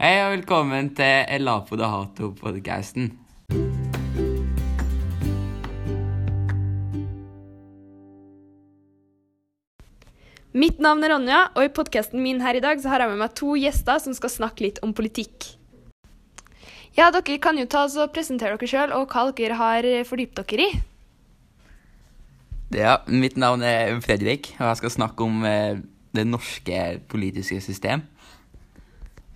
Hei og velkommen til Elapo Dahato-podcasten. Mitt navn er Ronja, og i podkasten min her i dag så har jeg med meg to gjester som skal snakke litt om politikk. Ja, dere kan jo ta oss og presentere dere sjøl og hva dere har fordypt dere i. Ja, mitt navn er Fredrik, og jeg skal snakke om eh, det norske politiske system.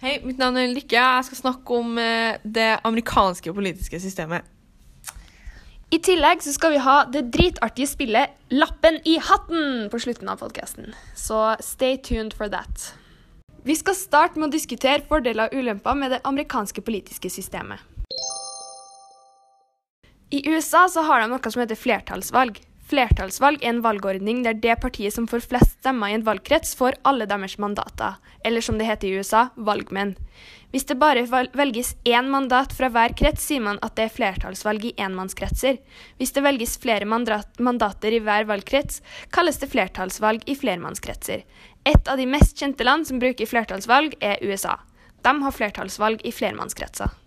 Hei, mitt navn er Lykke. Jeg skal snakke om eh, det amerikanske politiske systemet. I tillegg så skal vi ha det dritartige spillet Lappen i hatten på slutten av podkasten. Så stay tuned for that. Vi skal starte med å diskutere fordeler og ulemper med det amerikanske politiske systemet. I USA så har de noe som heter flertallsvalg. Flertallsvalg er en valgordning der det partiet som får flest stemmer i en valgkrets, får alle deres mandater, eller som det heter i USA, valgmenn. Hvis det bare velges én mandat fra hver krets, sier man at det er flertallsvalg i enmannskretser. Hvis det velges flere mandater i hver valgkrets, kalles det flertallsvalg i flermannskretser. Et av de mest kjente land som bruker flertallsvalg, er USA. De har flertallsvalg i flermannskretser.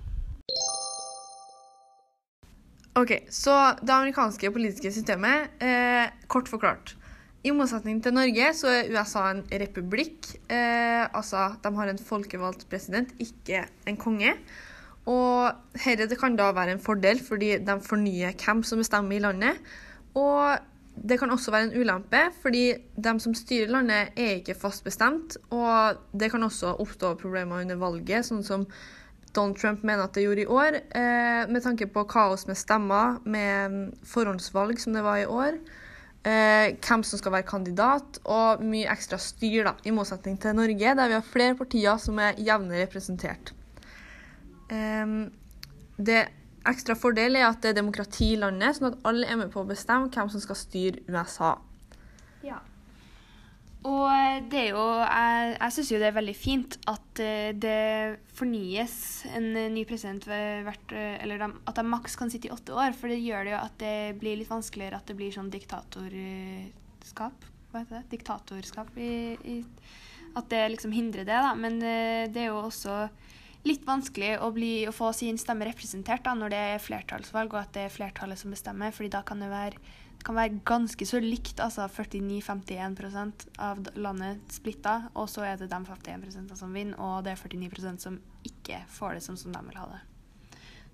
Ok, Så det amerikanske politiske systemet, eh, kort forklart. I motsetning til Norge så er USA en republikk. Eh, altså, de har en folkevalgt president, ikke en konge. Og herre, det kan da være en fordel, fordi de fornyer hvem som bestemmer i landet. Og det kan også være en ulempe, fordi de som styrer landet, er ikke fast bestemt. Og det kan også oppstå problemer under valget, sånn som Donald Trump mener at det gjorde i år, eh, med tanke på kaos med stemmer, med forhåndsvalg som det var i år. Eh, hvem som skal være kandidat, og mye ekstra styr, da, i motsetning til Norge, der vi har flere partier som er jevnlig representert. Eh, det ekstra fordel er at det er demokrati i landet, sånn at alle er med på å bestemme hvem som skal styre USA. Ja. Og det er jo Jeg, jeg syns jo det er veldig fint at eh, det fornyes en ny president hvert Eller at de maks kan sitte i åtte år, for det gjør det jo at det blir litt vanskeligere at det blir sånn diktatorskap. Hva heter det? Diktatorskap i, i At det liksom hindrer det, da. Men eh, det er jo også litt vanskelig å, bli, å få sin stemme representert da, når det er flertallsvalg, og at det er flertallet som bestemmer, fordi da kan det være kan være ganske så likt, altså 49-51% av landet splitta, og så er det de 51% som vinner, og det er 49% som ikke får det sånn som de vil ha det.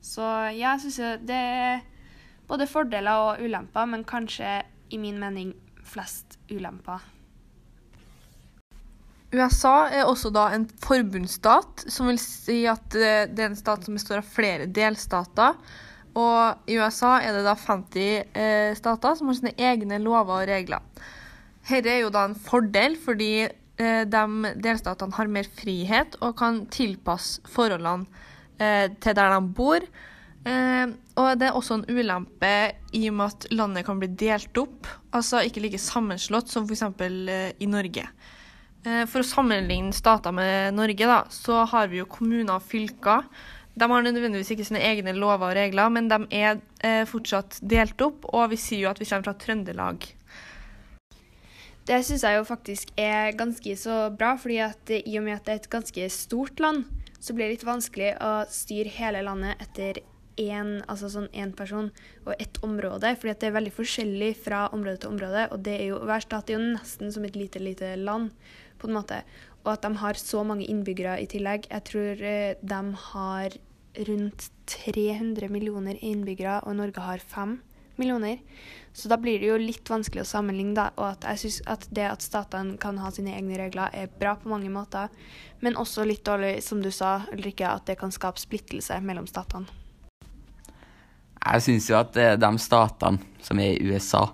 Så jeg syns det er både fordeler og ulemper, men kanskje i min mening flest ulemper. USA er også da en forbundsstat, som vil si at det er en stat som består av flere delstater. Og i USA er det da 50 eh, stater som har sine egne lover og regler. Dette er jo da en fordel, fordi eh, de delstatene har mer frihet og kan tilpasse forholdene eh, til der de bor. Og det er også en ulempe i og med at landet kan bli delt opp, altså ikke like sammenslått som f.eks. Eh, i Norge. For å sammenligne stater med Norge, da, så har vi jo kommuner og fylker de har nødvendigvis ikke sine egne lover og regler, men de er eh, fortsatt delt opp, og vi sier jo at vi kommer fra Trøndelag. Det syns jeg jo faktisk er ganske så bra, fordi at i og med at det er et ganske stort land, så blir det litt vanskelig å styre hele landet etter én altså sånn person og ett område, fordi at det er veldig forskjellig fra område til område. Og det er jo, hver stat er jo nesten som et lite, lite land, på en måte og at de har så mange innbyggere i tillegg. Jeg tror eh, de har rundt 300 millioner innbyggere, og Norge har 5 millioner. Så da blir det jo litt vanskelig å sammenligne, da. Og at jeg syns at det at statene kan ha sine egne regler, er bra på mange måter. Men også litt dårlig, som du sa, Ulrikke, at det kan skape splittelse mellom statene. Jeg syns jo at de statene som er i USA,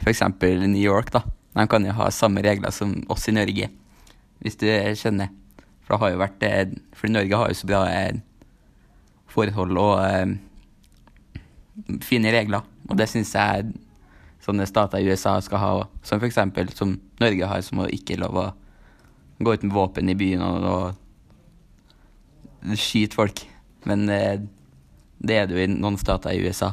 f.eks. New York, da, de kan jo ha samme regler som oss i Norge hvis du skjønner. For det har jo vært eh, For Norge har jo så bra eh, forhold og eh, fine regler, og det syns jeg sånne stater i USA skal ha òg. Som f.eks. som Norge har, som ikke lov å gå ut med våpen i byen og, og skyte folk. Men det er det jo i noen stater i USA.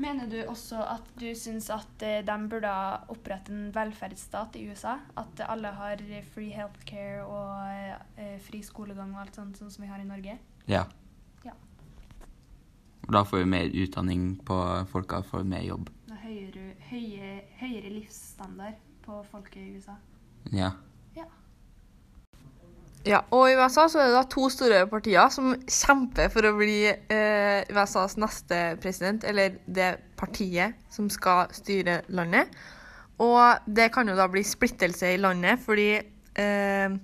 Mener du også at du syns at eh, de burde opprette en velferdsstat i USA? At alle har free healthcare og eh, fri skolegang og alt sånt, sånn som vi har i Norge? Ja. Ja. Da får vi mer utdanning på folka, får mer jobb. Høyere, høye, høyere livsstandard på folket i USA. Ja. Ja, og i USA så er det da to store partier som kjemper for å bli eh, USAs neste president, eller det partiet som skal styre landet. Og det kan jo da bli splittelse i landet, fordi eh,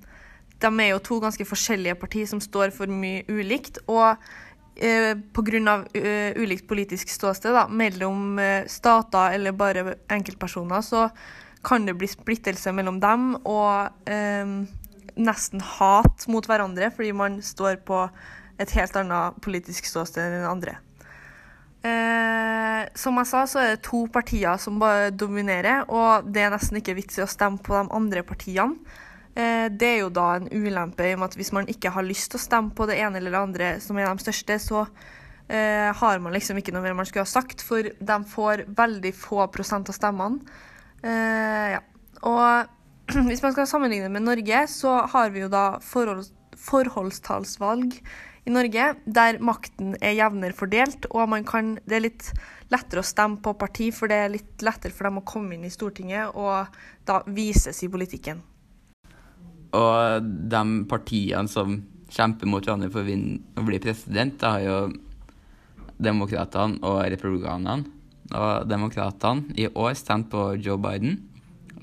de er jo to ganske forskjellige partier som står for mye ulikt. Og eh, pga. Uh, ulikt politisk ståsted da, mellom eh, stater eller bare enkeltpersoner, så kan det bli splittelse mellom dem. og... Eh, nesten hat mot hverandre fordi man står på et helt annet politisk ståsted enn andre. Eh, som jeg sa, så er det to partier som bare dominerer, og det er nesten ikke vits i å stemme på de andre partiene. Eh, det er jo da en ulempe i og med at hvis man ikke har lyst til å stemme på det ene eller det andre som er de største, så eh, har man liksom ikke noe mer man skulle ha sagt, for de får veldig få prosent av stemmene. Eh, ja. Og hvis man skal sammenligne med Norge, så har vi jo da forhold, forholdstallsvalg i Norge, der makten er jevnere fordelt, og kan, det er litt lettere å stemme på parti, for det er litt lettere for dem å komme inn i Stortinget og da vises i politikken. Og de partiene som kjemper mot hverandre for å, bli president, det har jo Demokratene og Republikanerne. Og Demokratene i år stemte på Joe Biden.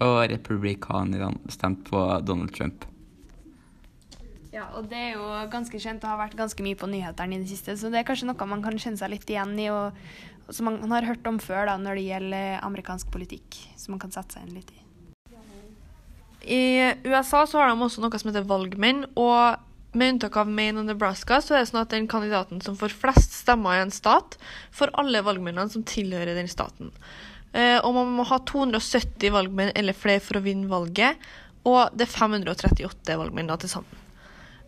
Og republikanerne stemte på Donald Trump. Ja, og det er jo ganske kjent og har vært ganske mye på nyhetene i det siste, så det er kanskje noe man kan kjenne seg litt igjen i, og som man har hørt om før da, når det gjelder amerikansk politikk, som man kan sette seg inn litt i. I USA så har de også noe som heter valgmenn, og med unntak av Maine og Nebraska, så er det sånn at den kandidaten som får flest stemmer i en stat, får alle valgmennene som tilhører den staten. Eh, og man må ha 270 valgmenn eller flere for å vinne valget. Og det er 538 valgmenn da til sammen.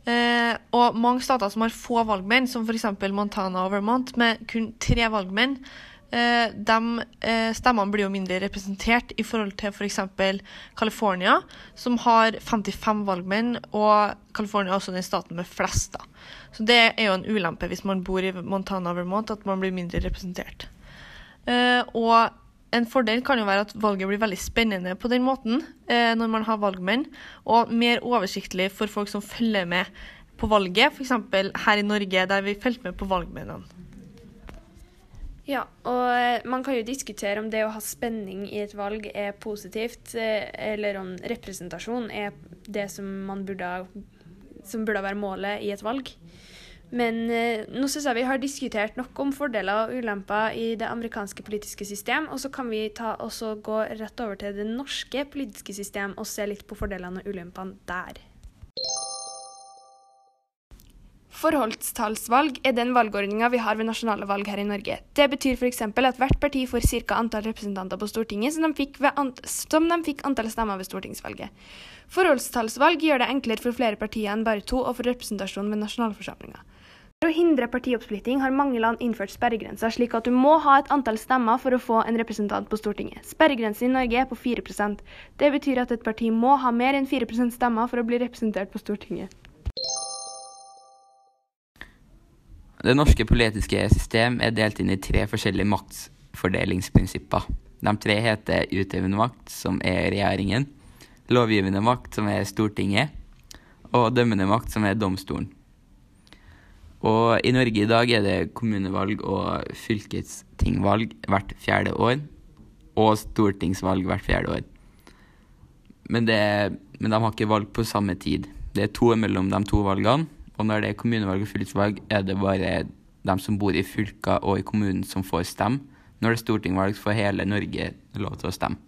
Eh, og mange stater som har få valgmenn, som f.eks. Montana og Vermont, med kun tre valgmenn, eh, de stemmene blir jo mindre representert i forhold til f.eks. For California, som har 55 valgmenn, og California er også den staten med flest. da. Så det er jo en ulempe hvis man bor i Montana og Vermont, at man blir mindre representert. Og en fordel kan jo være at valget blir veldig spennende på den måten eh, når man har valgmenn, og mer oversiktlig for folk som følger med på valget, f.eks. her i Norge, der vi fulgte med på valgmennene. Ja, og eh, man kan jo diskutere om det å ha spenning i et valg er positivt, eh, eller om representasjon er det som burde, som burde være målet i et valg. Men eh, nå syns jeg vi har diskutert nok om fordeler og ulemper i det amerikanske politiske system, og så kan vi gå rett over til det norske politiske system og se litt på fordelene og ulempene der. Forholdstallsvalg er den valgordninga vi har ved nasjonale valg her i Norge. Det betyr f.eks. at hvert parti får ca. antall representanter på Stortinget som de, som de fikk antall stemmer ved stortingsvalget. Forholdstallsvalg gjør det enklere for flere partier enn bare to å få representasjon ved nasjonalforsamlinga. For å hindre partioppsplitting har mange land innført sperregrenser, slik at du må ha et antall stemmer for å få en representant på Stortinget. Sperregrensen i Norge er på 4% Det betyr at et parti må ha mer enn 4% stemmer for å bli representert på Stortinget. Det norske politiske system er delt inn i tre forskjellige maktfordelingsprinsipper. De tre heter utøvende makt, som er regjeringen, lovgivende makt, som er Stortinget, og dømmende makt, som er domstolen. Og i Norge i dag er det kommunevalg og fylkestingvalg hvert fjerde år. Og stortingsvalg hvert fjerde år. Men, det, men de har ikke valg på samme tid. Det er to mellom de to valgene. Og når det er kommunevalg og fylkesvalg, er det bare de som bor i fylka og i kommunen som får stemme. Når det er stortingvalg, får hele Norge lov til å stemme.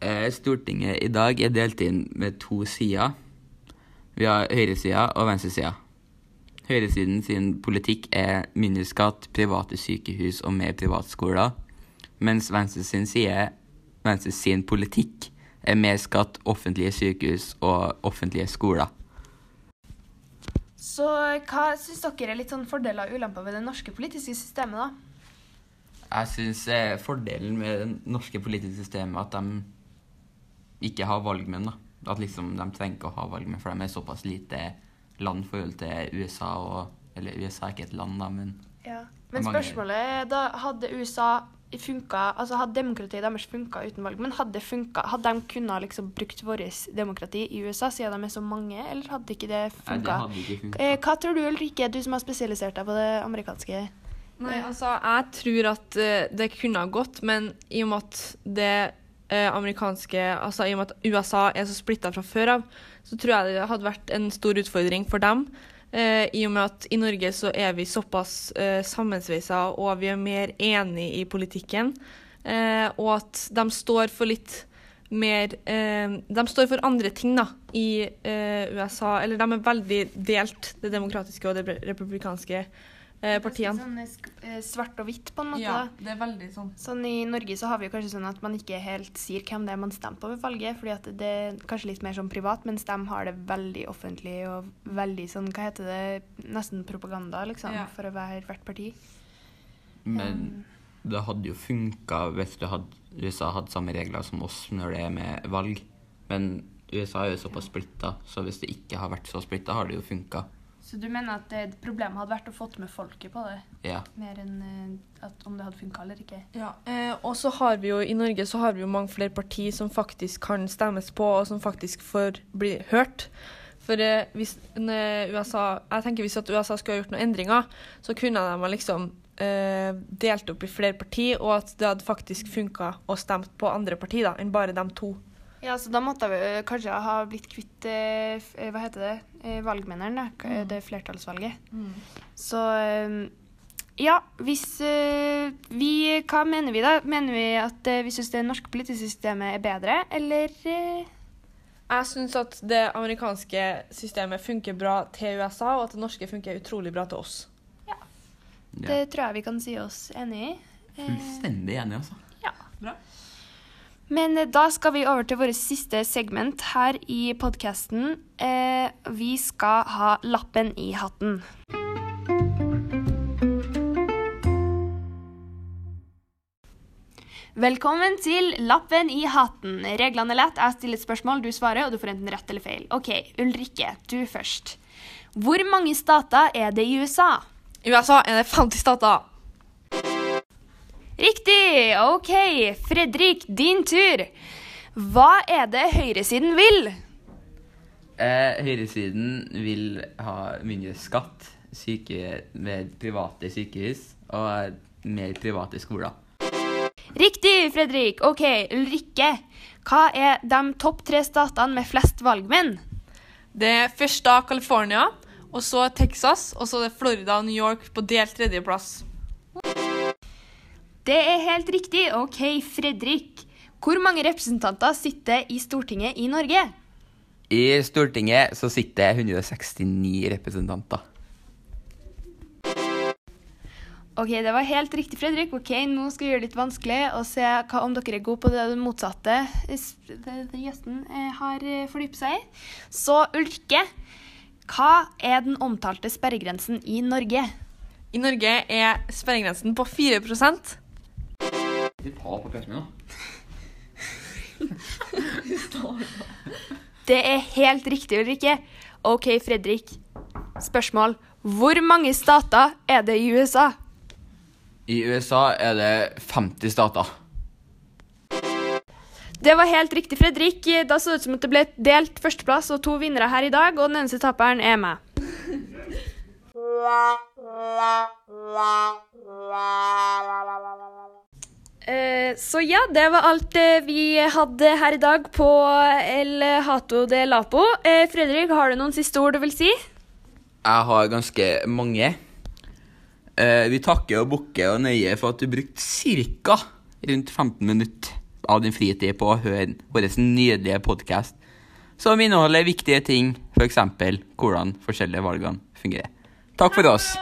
Eh, Stortinget i dag er delt inn med to sider. Vi har høyresida og venstresida. Høyresiden sin politikk er mindre skatt, private sykehus og mer privatskoler, mens venstre sin side, venstre sin politikk er mer skatt, offentlige sykehus og offentlige skoler. Så hva syns dere er litt sånn fordeler og ulemper ved det norske politiske systemet, da? Jeg syns fordelen med det norske politiske systemet er at de ikke har valgmenn. da. At liksom de trenger ikke å ha valgmenn, for de er såpass lite land i forhold til USA. og Eller USA er ikke et land, da, men Ja. Men spørsmålet er da hadde USA funka, altså hadde demokratiet deres funka uten valg, men hadde, det funka, hadde de kunnet liksom brukt vårt demokrati i USA, siden de er så mange, eller hadde ikke det funka? Eh, hva tror du, Ulrikke, du som har spesialisert deg på det amerikanske? Nei, altså, jeg tror at eh, det kunne ha gått, men i og med at det amerikanske Altså i og med at USA er så splitta fra før av, så tror jeg det hadde vært en stor utfordring for dem. Eh, I og med at i Norge så er vi såpass eh, sammensveisa, og vi er mer enige i politikken. Eh, og at de står for litt mer eh, De står for andre ting da, i eh, USA. Eller de er veldig delt, det demokratiske og det republikanske eh, partiene. Sånn eh, eh, svart og hvitt, på en måte. Ja, det er veldig sånn. Sånn I Norge så har vi jo kanskje sånn at man ikke helt sier hvem det er man stemmer på ved valget, fordi at det er kanskje litt mer sånn privat, mens de har det veldig offentlig og veldig sånn, hva heter det, nesten propaganda, liksom, Ja. for å være hvert parti. Men det hadde jo funka hvis du hadde, USA hadde samme regler som oss når det er med valg. Men USA er jo såpass splitta, så hvis det ikke har vært så splitta, har det jo funka. Så du mener at det, problemet hadde vært å få med folket på det, Ja. mer enn eh, at om det hadde funka eller ikke? Ja, eh, og så har vi jo i Norge så har vi jo mange flere partier som faktisk kan stemmes på, og som faktisk får bli hørt. For eh, hvis eh, USA Jeg tenker hvis at USA skulle ha gjort noen endringer, så kunne de ha liksom eh, delt opp i flere partier, og at det hadde faktisk funka å stemme på andre partier da, enn bare de to. Ja, så da måtte vi eh, kanskje ha blitt kvitt eh, eh, hva heter det, valgmenneren, valgmennene, da, det flertallsvalget. Så eh, ja, hvis vi Hva mener vi, da? Mener vi at vi syns det norske politiske systemet er bedre, eller Jeg syns at det amerikanske systemet funker bra til USA, og at det norske funker utrolig bra til oss. ja. Det tror jeg vi kan si oss enig i. Fullstendig enig, altså. Men eh, da skal vi over til vårt siste segment her i podkasten. Eh, vi skal ha lappen i hatten. Velkommen til Lappen i hatten. Reglene er lett. Jeg stiller et spørsmål, du svarer, og du får enten rett eller feil. Ok, Ulrikke, du først. Hvor mange stater er det i USA? I USA er det 50 stater. Riktig! Ok, Fredrik, din tur. Hva er det høyresiden vil? Eh, høyresiden vil ha mindre skatt, syke med private sykehus og mer private skoler. Riktig, Fredrik. Ok, Ulrikke. Hva er de topp tre statene med flest valgmenn? Det er først da California, og så Texas, og så er det Florida og New York på delt tredjeplass. Det er helt riktig. Ok, Fredrik. Hvor mange representanter sitter i Stortinget i Norge? I Stortinget så sitter 169 representanter. Ok, det var helt riktig, Fredrik. Ok, Nå skal vi gjøre det litt vanskelig og se hva, om dere er gode på det motsatte gjesten eh, har eh, fordypet seg i. Så Ulrikke, hva er den omtalte sperregrensen i Norge? I Norge er sperregrensen på 4 Du tar på PC-en, da. Det er helt riktig, Ulrikke. Ok, Fredrik. Spørsmål. Hvor mange stater er det i USA? I USA er det 50 stater. Det var helt riktig, Fredrik. Da så det ut som at det ble delt førsteplass og to vinnere her i dag, og den eneste taperen er meg. Eh, Så ja, det var alt eh, vi hadde her i dag på El Hato de Lapo. Eh, Fredrik, har du noen siste ord du vil si? Jeg har ganske mange. Eh, vi takker og bukker og nøye for at du brukte ca. rundt 15 minutter av din fritid på å høre vår nydelige podkast, som inneholder viktige ting, f.eks. hvordan forskjellige valgene fungerer. Takk for oss.